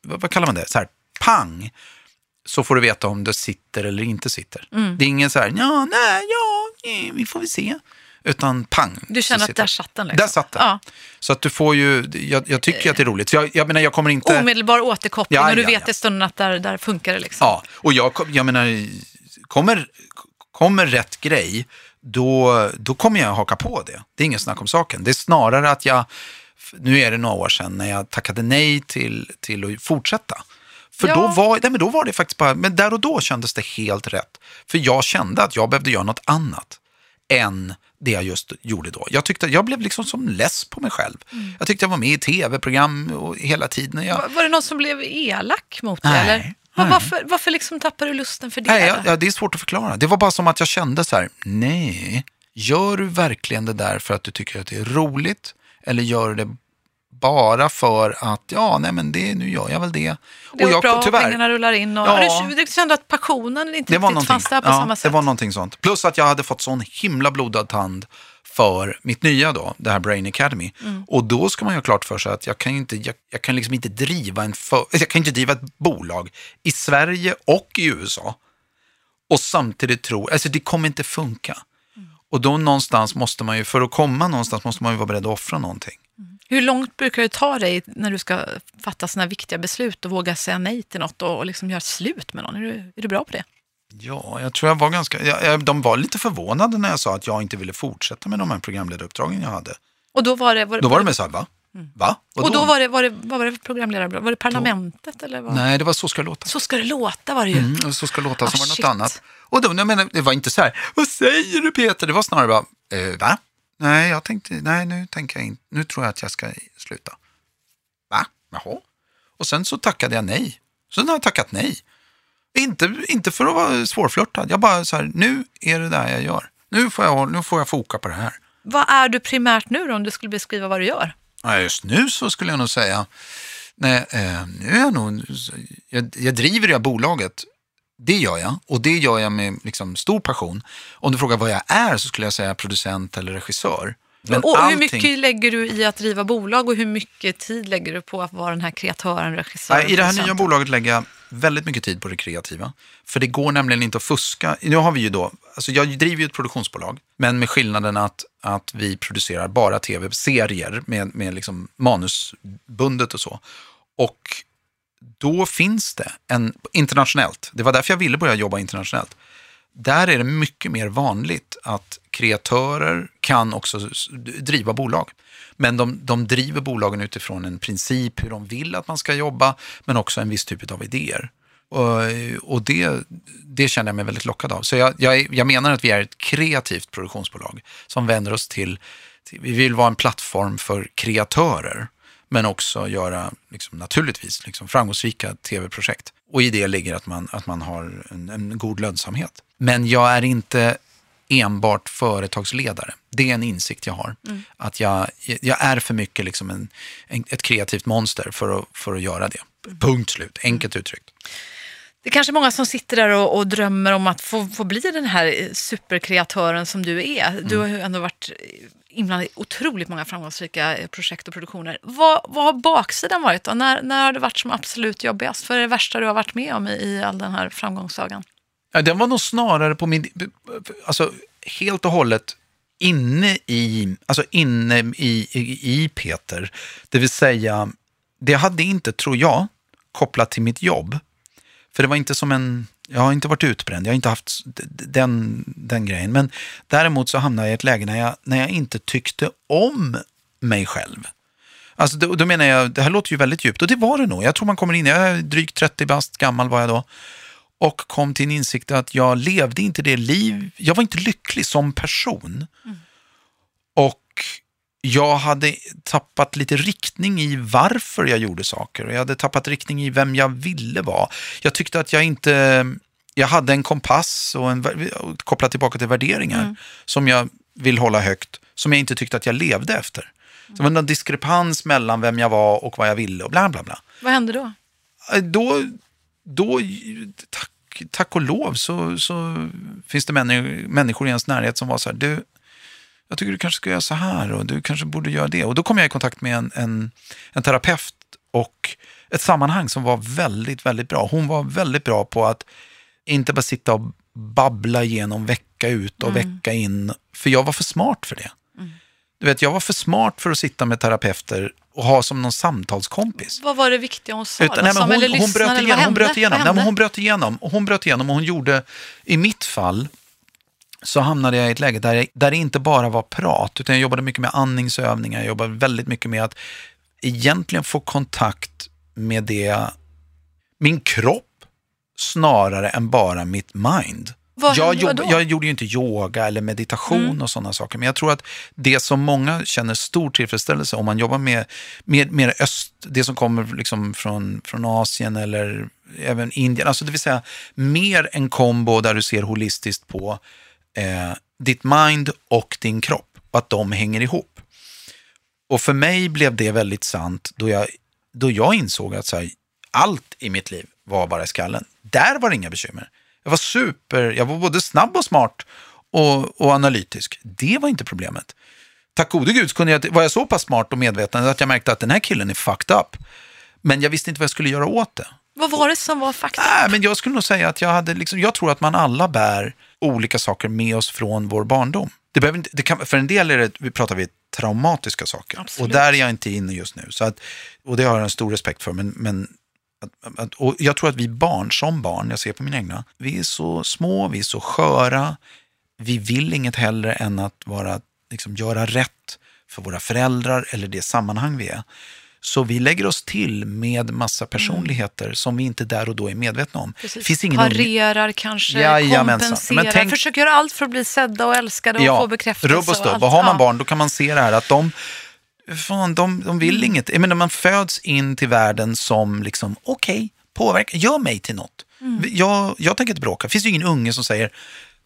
vad kallar man det, så här, pang, så får du veta om det sitter eller inte sitter. Det är ingen så här, ja, nej, ja, eh, vi får väl se. Utan pang. Du känner att där satt den liksom. Där satt den. Ja. Så att du får ju, jag, jag tycker att det är roligt. Så jag, jag menar, jag kommer inte... Omedelbar återkoppling Ja, och du ja, vet ja. i stunden att där, där funkar det liksom. Ja, och jag, jag menar, kommer, kommer rätt grej, då, då kommer jag haka på det. Det är ingen snack om saken. Det är snarare att jag, nu är det några år sedan, när jag tackade nej till, till att fortsätta. För Ja. då, var, nej, men då var det faktiskt bara, men där och då kändes det helt rätt. För jag kände att jag behövde göra något annat än det jag just gjorde då. Jag tyckte, jag blev liksom som less på mig själv. Jag tyckte jag var med i tv-program och hela tiden. Jag, Var, var det någon som blev elak mot dig? Nej, Eller? Nej. Varför, varför liksom tappade du lusten för det? Nej, ja, ja, det är svårt att förklara. Det var bara som att jag kände så här, nej, gör du verkligen det där för att du tycker att det är roligt? Eller gör du det bara för att, ja, nej men det, nu gör jag väl det. det jag, bra, pengarna rullar in. Och, Ja. du, du kände att passionen inte det riktigt fanns där på ja, samma det sätt. var någonting sånt. Plus att jag hade fått sån himla blodad tand för mitt nya då, det här Brain Academy. Mm. Och då ska man ju ha klart för sig att jag kan inte, jag, jag kan liksom inte driva en för, jag kan inte driva ett bolag i Sverige och i USA och samtidigt tro, alltså det kommer inte funka. Och då någonstans måste man ju, för att komma någonstans måste man ju vara beredd att offra någonting. Hur långt brukar det ta dig när du ska fatta sådana viktiga beslut och våga säga nej till något och, och liksom göra slut med någon? Är du, är du bra på det? Ja, jag tror jag var ganska, jag, jag, de var lite förvånade när jag sa att jag inte ville fortsätta med de här programledaruppdragen jag hade. Och då var det... Var, Då var de med så här, va? Va? Vadå? och då var det, var det, vad var det för programledare? Var det Parlamentet eller vad? Nej, det var Så ska det låta. Så ska det låta var det ju. Mm, så ska det låta som Ah, var något annat. Och då, jag menar, det var inte så här, vad säger du Peter? Det var snarare bara, eh, va? Nej, jag tänkte, nej, nu tänker jag inte, nu tror jag att jag ska sluta. Va? Jaha. Och sen så tackade jag nej. Sen har jag tackat nej. Inte, inte för att vara svårflörtad, jag bara så här, nu är det där jag gör. Nu får jag, nu får jag foka på det här. Vad är du primärt nu då, om du skulle beskriva vad du gör? Ja, just nu så skulle jag nog säga, nej, eh, nu är jag nog, jag, jag driver det här bolaget, det gör jag och det gör jag med liksom, stor passion. Om du frågar vad jag är så skulle jag säga producent eller regissör. Men och allting- hur mycket lägger du i att driva bolag och hur mycket tid lägger du på att vara den här kreatören, regissören? I det här nya bolaget lägger jag väldigt mycket tid på det kreativa. För det går nämligen inte att fuska. Nu har vi ju då, alltså jag driver ju ett produktionsbolag, men med skillnaden att, att vi producerar bara tv-serier med, med liksom manusbundet och så. Och då finns det en, internationellt, det var därför jag ville börja jobba internationellt, där är det mycket mer vanligt att kreatörer kan också driva bolag. Men de, de driver bolagen utifrån en princip hur de vill att man ska jobba, men också en viss typ av idéer. Och, och det, det känner jag mig väldigt lockad av. Så jag, jag, jag menar att vi är ett kreativt produktionsbolag som vänder oss till, till vi vill vara en plattform för kreatörer, men också göra liksom, naturligtvis liksom, framgångsrika tv-projekt. Och i det ligger att man, att man har en, en god lönsamhet. Men jag är inte enbart företagsledare. Det är en insikt jag har. Att jag, jag är för mycket liksom en, en, ett kreativt monster för att, för att göra det. Punkt slut, enkelt uttryckt. Det är kanske många som sitter där och, och drömmer om att få, få bli den här eh, superkreatören som du är. Du har ju ändå varit inblandad i otroligt många framgångsrika eh, projekt och produktioner. Vad, vad har baksidan varit då? När, när har det varit som absolut jobbigast? Vad är det värsta du har varit med om i, i all den här framgångssagan? Ja, den var nog snarare på min, alltså helt och hållet inne i, alltså inne i, i, i Peter. Det vill säga, det hade inte, tror jag, kopplat till mitt jobb. För det var inte som en, jag har inte varit utbränd, jag har inte haft den, den grejen. Men däremot så hamnade jag i ett läge när jag, när jag inte tyckte om mig själv. Alltså då, då menar jag, det här låter ju väldigt djupt och det var det nog. Jag tror man kommer in, jag är drygt 30 bast gammal var jag då. Och kom till en insikt att jag levde inte det liv, jag var inte lycklig som person. Och jag hade tappat lite riktning i varför jag gjorde saker. Och jag hade tappat riktning i vem jag ville vara. Jag tyckte att jag inte... Jag hade en kompass och en, kopplat tillbaka till värderingar som jag vill hålla högt, som jag inte tyckte att jag levde efter. Så det var en diskrepans mellan vem jag var och vad jag ville och bla bla bla. Vad hände då? Eh, Då, då tack, tack och lov, så, så finns det männi- människor i ens närhet som var så här, du, jag tycker du kanske ska göra så här och du kanske borde göra det. Och då kom jag i kontakt med en, en, en terapeut och ett sammanhang som var väldigt, väldigt bra. Hon var väldigt bra på att inte bara sitta och babbla igenom vecka ut och vecka in. För jag var för smart för det. Du vet, jag var för smart för att sitta med terapeuter och ha som någon samtalskompis. Vad var det viktiga hon sa? Utan, då? nej, men hon, hon, bröt igenom, hon bröt igenom. Nej, hon bröt igenom. Och hon bröt igenom och hon gjorde, i mitt fall, så hamnade jag i ett läge där, jag, där det inte bara var prat, utan jag jobbade mycket med andningsövningar, jag jobbade väldigt mycket med att egentligen få kontakt med det, min kropp snarare än bara mitt mind. Vad jag, jobb, jag gjorde ju inte yoga eller meditation Mm. och sådana saker, men jag tror att det som många känner stor tillfredsställelse om man jobbar med, med, med öst, det som kommer liksom från, från Asien eller även Indien, alltså det vill säga mer en kombo där du ser holistiskt på eh, ditt mind och din kropp, och att de hänger ihop. Och för mig blev det väldigt sant då jag, då jag insåg att så här, allt i mitt liv var bara i skallen. Där var det inga bekymmer. Jag var super, jag var både snabb och smart och, och analytisk. Det var inte problemet. Tack gode gud kunde jag, var jag så pass smart och medveten att jag märkte att den här killen är fucked up. Men jag visste inte vad jag skulle göra åt det. Vad var det som var fakta? Nej, men jag skulle nog säga att jag hade liksom, jag tror att man alla bär olika saker med oss från vår barndom. Det behöver inte, det kan, för en del är det, vi pratar vi traumatiska saker. Absolut. Och där är jag inte inne just nu. Så att, och det har jag en stor respekt för. Men, men att, att, och jag tror att vi barn, som barn, jag ser på mina egna, vi är så små, vi är så sköra. Vi vill inget hellre än att vara, liksom, göra rätt för våra föräldrar eller det sammanhang vi är. Så vi lägger oss till med massa personligheter som vi inte där och då är medvetna om. Precis. Finns ingen Parerar kanske, Jajamensan. kompenserar, Men tänk- försöker göra allt för att bli sedda och älskade och få bekräftelse. rubb och stubb. allt. Och har man Ja. barn då kan man se det här att de, fan, de, de vill Mm. inget. Jag menar, man föds in till världen som liksom, okej, påverka, gör mig till något. Mm. Jag, jag tänker inte bråka. Det finns ju ingen unge som säger,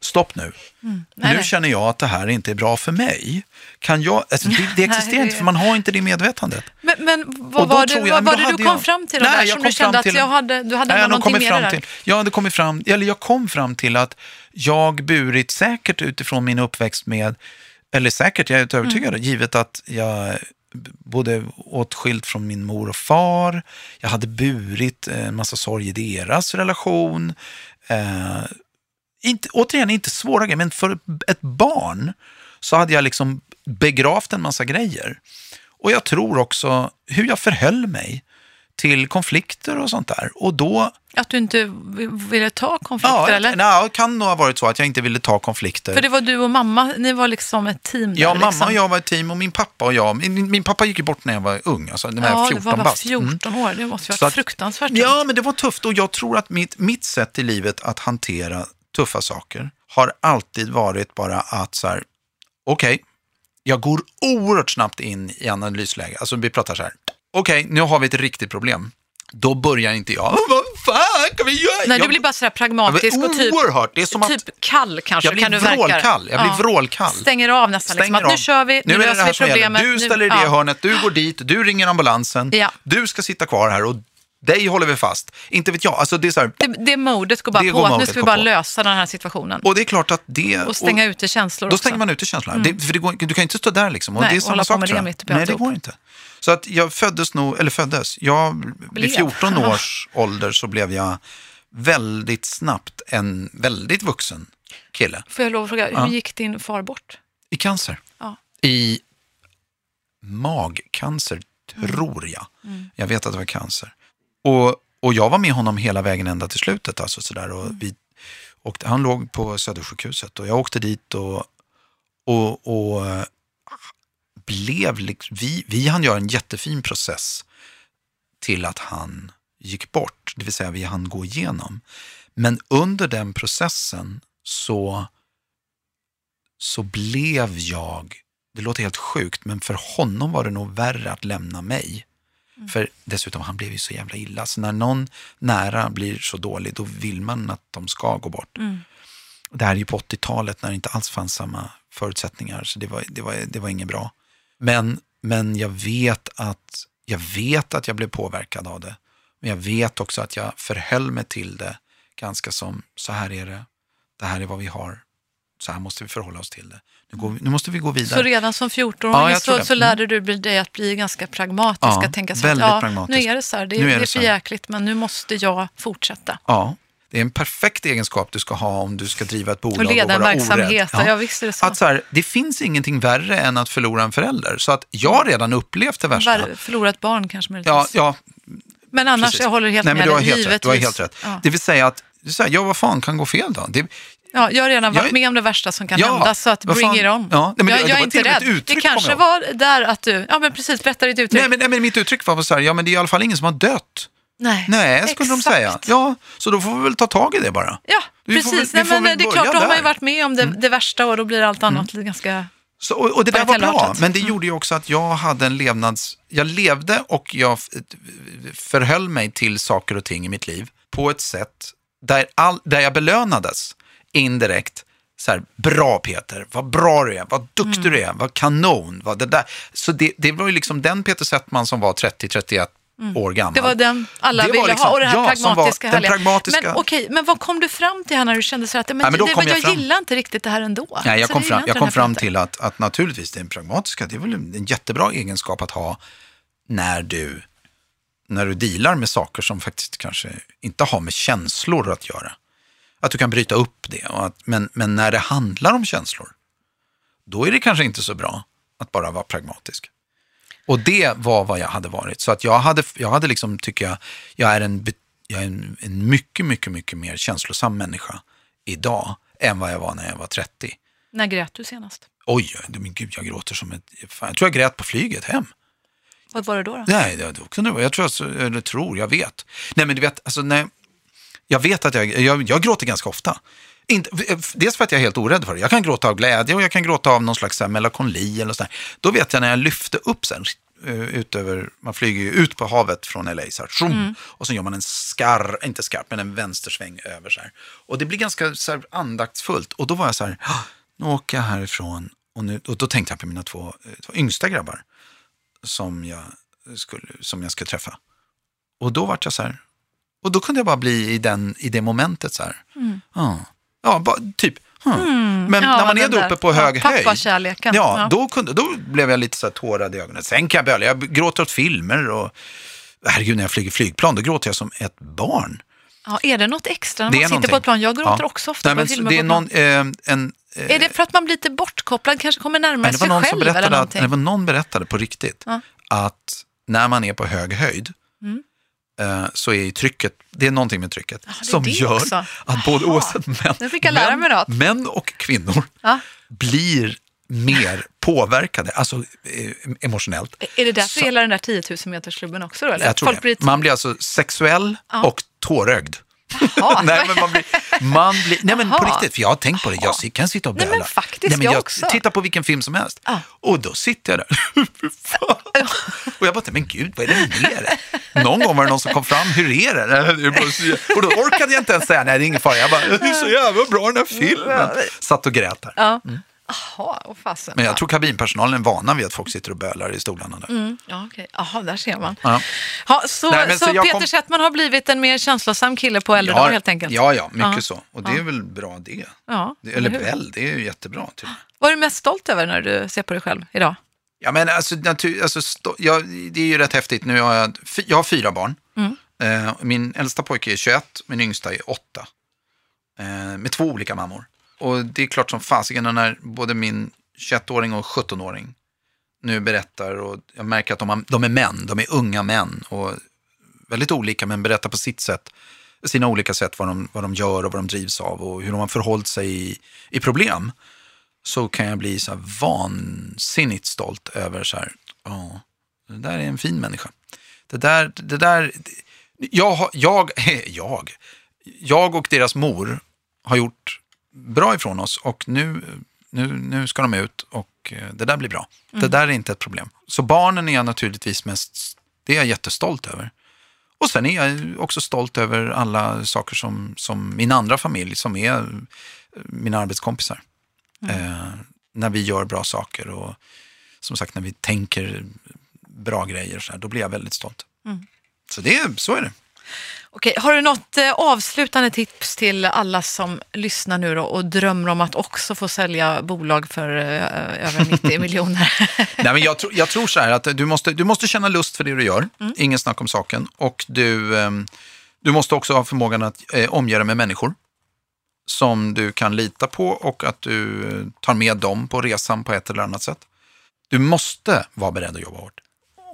stopp nu. Nej, nu känner jag att det här inte är bra för mig. Kan jag, alltså, det, det <laughs> existerar Nej, inte för man har inte det medvetandet. Men, men vad var det, jag- vad var det du kom fram till då, Nej, där, som du kände fram att till- jag hade, du hade Nej, någonting det där? till, jag hade kommit fram, eller jag kom fram till att jag burit säkert utifrån min uppväxt med, eller säkert, jag är inte övertygad, Mm. givet att jag både åtskilt från min mor och far, jag hade burit eh, en massa sorg i deras relation. Eh, inte, återigen, inte svåra grejer, men för ett barn så hade jag liksom begravt en massa grejer. Och jag tror också hur jag förhöll mig till konflikter och sånt där. Och då, Att du inte ville ta konflikter, ja, eller? nej, kan nog ha varit så att jag inte ville ta konflikter. För det var du och mamma, ni var liksom ett team där. Ja, mamma liksom. och jag var ett team och min pappa och jag. Min, min pappa gick ju bort när jag var ung, alltså när jag var Ja, 14 det var bara bast. 14 Mm. år. Det måste ju vara att- fruktansvärt Ja, tungt. men det var tufft och jag tror att mitt, mitt sätt i livet att hantera tuffa saker har alltid varit bara att så här, okej, jag går oerhört snabbt in i analysläge. Alltså vi pratar så här, okej, nu har vi ett riktigt problem. Då börjar inte jag, <laughs> vad fan kan vi göra? Nej, jag, du blir bara sådär jag pragmatisk och typ, oerhört, det är som att typ kall kanske jag blir kan du vrålkall. Jag blir vrålkall. Stänger av nästan. Liksom, stänger att nu av. kör vi, nu, det löser vi problemet. Du nu, ställer i det ja. hörnet, du går dit, du ringer ambulansen, Ja. du ska sitta kvar här och dig håller vi fast. Inte vet jag, alltså det är så här, Det, det modet går bara Det på, går att nu ska vi bara på. lösa den här situationen. och det är klart att det... Och stänga ute känslor Då också. stänger man ute känslorna. Det, för det går, du kan inte stå där liksom. Och Nej, det är och samma hålla på sak med tror det mitt uppe i Nej, det går inte. Så att jag föddes nog, eller föddes, jag, Blev. vid 14 <laughs> års ålder så blev jag väldigt snabbt en väldigt vuxen kille Får jag lov att fråga, Ja. hur gick din far bort? i cancer. Ja. I magcancer, tror jag. Mm. Jag vet att det var cancer. Och, och jag var med honom hela vägen ända till slutet. Alltså, sådär, och vi, och han låg på Södersjukhuset och jag åkte dit och, och, och blev, vi, vi hann göra en jättefin process till att han gick bort, det vill säga vi hann gå igenom. Men under den processen så, så blev jag, det låter helt sjukt, men för honom var det nog värre att lämna mig. För dessutom, han blev ju så jävla illa. Så när någon nära blir så dålig, då vill man att de ska gå bort. Det här är ju på 80-talet när det inte alls fanns samma förutsättningar, så det var, det var, det var inget bra. Men, men jag, vet att, jag vet att jag blev påverkad av det. Men jag vet också att jag förhöll mig till det ganska som, så här är det, det här är vad vi har, så här måste vi förhålla oss till det. Nu, går vi, nu måste vi gå vidare. Så redan som 14-åring Ja, jag så, så lärde du dig att bli ganska pragmatisk. Ja, att tänka så att ja, pragmatisk. nu är det så här, det, Nu är det det är för jäkligt men nu måste jag fortsätta. Ja, det är en perfekt egenskap du ska ha om du ska driva ett bolag Och leda en vara verksamhet. orädd. Ja, visst är det så. Att så här, det finns ingenting värre än att förlora en förälder. Så att jag har redan upplevt det värsta. Var, förlorat barn kanske möjligtvis. Ja, ja, men annars, precis. jag håller helt Nej, med dig. rätt. Du har givetvis. helt rätt. Ja. Det vill säga att, här, ja vad fan kan gå fel då? Det, Ja, jag har redan Jag varit är- med om det värsta som kan Ja, hända, så att bring it on. Ja, nej, jag, det jag är inte rädd. uttryck, Det kanske jag var där att du, ja men precis, berätta ditt uttryck. nej, men, nej, men mitt uttryck var så här, ja men det är i alla fall ingen som har dött. nej, Nej, skulle de exakt. säga. Ja, så då får vi väl ta tag i det bara. Ja, Vi precis. väl- nej, men det är klart, då har man ju. Mm. varit med om det, det värsta och då blir allt annat ganska... Så, och, och det där var bra, men det gjorde ju också att jag hade en levnads... Jag levde och jag förhöll mig till saker och ting i mitt liv på ett sätt där, all, där jag belönades indirekt. Så här, bra Peter, vad bra du är, vad duktig Mm. du är, vad kanon. Vad det där. Så det, det var ju liksom den Peter Settman som var 30-31 år gammal. Mm. Det var den alla Det ville liksom- ha och det här ja, som var pragmatiska den pragmatiska- Men okej, men vad kom du fram till här när du kände så att men, Ja, men det, men jag jag, fram- gillar inte riktigt det här ändå? Nej, jag Så kom fram, jag kom den fram till att, att naturligtvis det är en pragmatiska, det är väl en jättebra egenskap att ha när du, när du dealar med saker som faktiskt kanske inte har med känslor att göra. Att du kan bryta upp det. Och att, men, men när det handlar om känslor, då är det kanske inte så bra att bara vara pragmatisk. Och det var vad jag hade varit. Så att jag hade, jag hade liksom, tycker jag, jag är, en, jag är en, en mycket, mycket, mycket mer känslosam människa idag än vad jag var när jag var 30. När grät du senast? Oj, men gud, jag gråter som ett... Fan, jag tror jag grät på flyget hem. Vad var det då? då? Nej, det, då kunde det vara. Jag tror, alltså, eller tror, jag vet. Nej, men du vet, alltså, nej, jag vet att jag, jag, jag gråter ganska ofta. Inte, dels för att jag är helt orädd för det. Jag kan gråta av glädje och jag kan gråta av någon slags melankoli eller sådär. Då vet jag när jag lyfte upp sen, eh, ut över, man flyger ju ut på havet från LA så här, zoom, och så gör man en skarr, inte skarp, men en vänstersväng över så här. Och det blir ganska så här, andaktsfullt. Och då var jag så här, "Ah, nu åker jag härifrån och, nu, och då tänkte jag på mina två, eh, två yngsta grabbar som jag skulle, som jag ska träffa. Och då vart jag så här, och då kunde jag bara bli i, den, i det momentet så här. Ja, ja bara, typ. Men Mm. Ja, när man är där uppe på Ja, hög höjd. pappakärleken. Ja, Ja. Då, kunde, då blev jag lite så här tårad i ögonen. Sen kan jag böla, jag gråter åt filmer och herregud när jag flyger flygplan då gråter jag som ett barn. Ja, är det något extra när Det man sitter på någonting. ett plan? Jag gråter Ja. också ofta Nej, på men filmer det på är någon, eh, en, eh, Är det för att man blir lite bortkopplad, kanske kommer närmare sig själv eller att, någonting? det var någon berättade på riktigt att när man är på hög höjd Mm. Eh, så är trycket, det är någonting med trycket är som gör också. att både oavsett män, män, män och kvinnor Ja. blir mer påverkade, alltså eh, emotionellt. Är det därför Så- hela den där 10 000 metersklubben också? Då, eller? Jag tror Folk det. blir Man blir alltså sexuell Ja. och tårögd. <laughs> Nej, men man blir, man blir, nej men på riktigt, för jag har tänkt på det, jag kan sitta och Nej, böla. men faktiskt, jag också. Titta på vilken film som helst. Ja. Och då sitter jag där. <laughs> Och jag bara, men gud, vad är det med? Någon gång var det någon som kom fram, hur är det? Och då orkade jag inte ens säga, nej det är ingen fara. Jag bara, det är så jävla bra den här filmen. Satt och grät där. Ja. Jaha, och fasen. Men jag tror kabinpersonalen är vana vid att folk sitter och bölar i stolarna där. Mm, ja, okej. Jaha, där ser man. Ja. Ja, så Nej, så, så Peter kom- Settman har blivit en mer känslosam kille på äldre dagar helt enkelt? Ja, ja, mycket Ja. så. Och det är väl bra det. Ja, det eller hur? väl, det är ju jättebra. Typ. Vad är du mest stolt över när du ser på dig själv idag? Ja, men alltså, natur, alltså sto, ja, det är ju rätt häftigt. Nu har jag, jag har fyra barn. Mm. Eh, min äldsta pojke är 21, min yngsta är 8. Eh, med två olika mammor. Och det är klart som fasiken när både min 21-åring och 17-åring nu berättar och jag märker att de, har, de är män, de är unga män och väldigt olika men berättar på sitt sätt, sina olika sätt vad de, vad de gör och vad de drivs av och hur de har förhållit sig i, i problem. Så kan jag bli så här vansinnigt stolt över så här, ja, det där är en fin människa. Det där, det där, jag, jag, <laughs> jag, jag och deras mor har gjort bra ifrån oss och nu, nu, nu ska de ut och eh, det där blir bra. Det där är inte ett problem. Så barnen är jag naturligtvis mest, det är jag jättestolt över. Och sen är jag också stolt över alla saker som, som min andra familj, som är eh, mina arbetskompisar. Eh, när vi gör bra saker och som sagt när vi tänker bra grejer, så här, då blir jag väldigt stolt. Så, det, så är det. Okej, har du något eh, avslutande tips till alla som lyssnar nu och drömmer om att också få sälja bolag för eh, över <laughs> 90 miljoner? Nej, men jag, tror, jag tror så här att du måste, du måste känna lust för det du gör, ingen snack om saken. Och du, ehm, du måste också ha förmågan att eh, omge dig med människor som du kan lita på och att du tar med dem på resan på ett eller annat sätt. Du måste vara beredd att jobba hårt.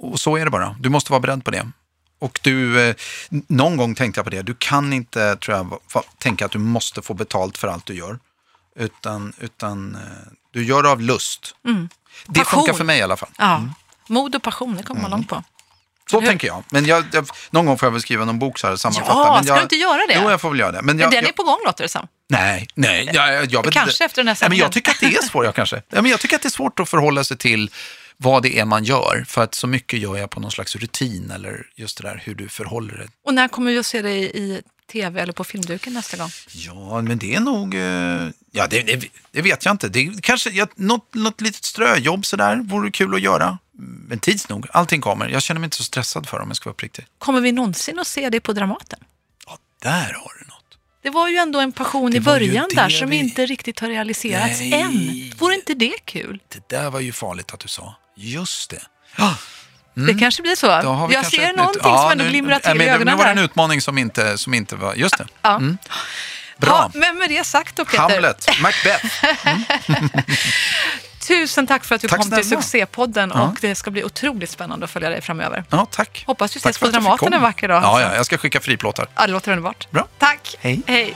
Och så är det bara. Du måste vara beredd på det. Och du, eh, någon gång tänkte jag på det, du kan inte tror jag, va- tänka att du måste få betalt för allt du gör. Utan, utan eh, du gör det av lust. Det Mm. Passion. funkar för mig i alla fall. ja, mod och passion, det kommer man långt på. Så Hur? tänker jag. Men jag, jag, någon gång får jag väl skriva någon bok så här, sammanfatta. Ja, men ska jag, du inte göra det? Jo, jag får väl göra det. Men jag, Men den är på gång låter det som. Nej, nej. Jag, jag, jag Kanske efter här nej, men Jag tycker att det är svårt, jag kanske. Ja, men jag tycker att det är svårt att förhålla sig till vad det är man gör. För att så mycket gör jag på någon slags rutin eller just det där hur du förhåller dig. Och när kommer vi att se dig i tv eller på filmduken nästa gång? Ja, men det är nog... eh, Ja, det, det, det vet jag inte. Det kanske ja, något, något litet ströjobb sådär vore kul att göra. Men tids nog, allting kommer. Jag känner mig inte så stressad för om jag ska vara uppriktig. Kommer vi någonsin att se dig på Dramaten? Ja, där har du något. Det var ju ändå en passion i början där som vi- inte riktigt har realiserats Nej. än. Vore inte det kul? Det där var ju farligt att du sa. Just det. Ja, Det kanske blir så. Jag ser någonting Ja, som ändå glimrar till men i ögonen Nu var det en utmaning som inte, som inte var... Just det. Ja. Bra. Ja, men med det sagt då Peter. Hamlet, Macbeth. <laughs> Tusen tack för att du Tack kom till snälla. Succépodden Ja. och det ska bli otroligt spännande att följa dig framöver. Ja, tack. Hoppas vi ses på Dramaten en vacker dag. Ja, ja, jag ska skicka friplåtar. Ja, det låter underbart. Bra. Tack. Hej. Hej.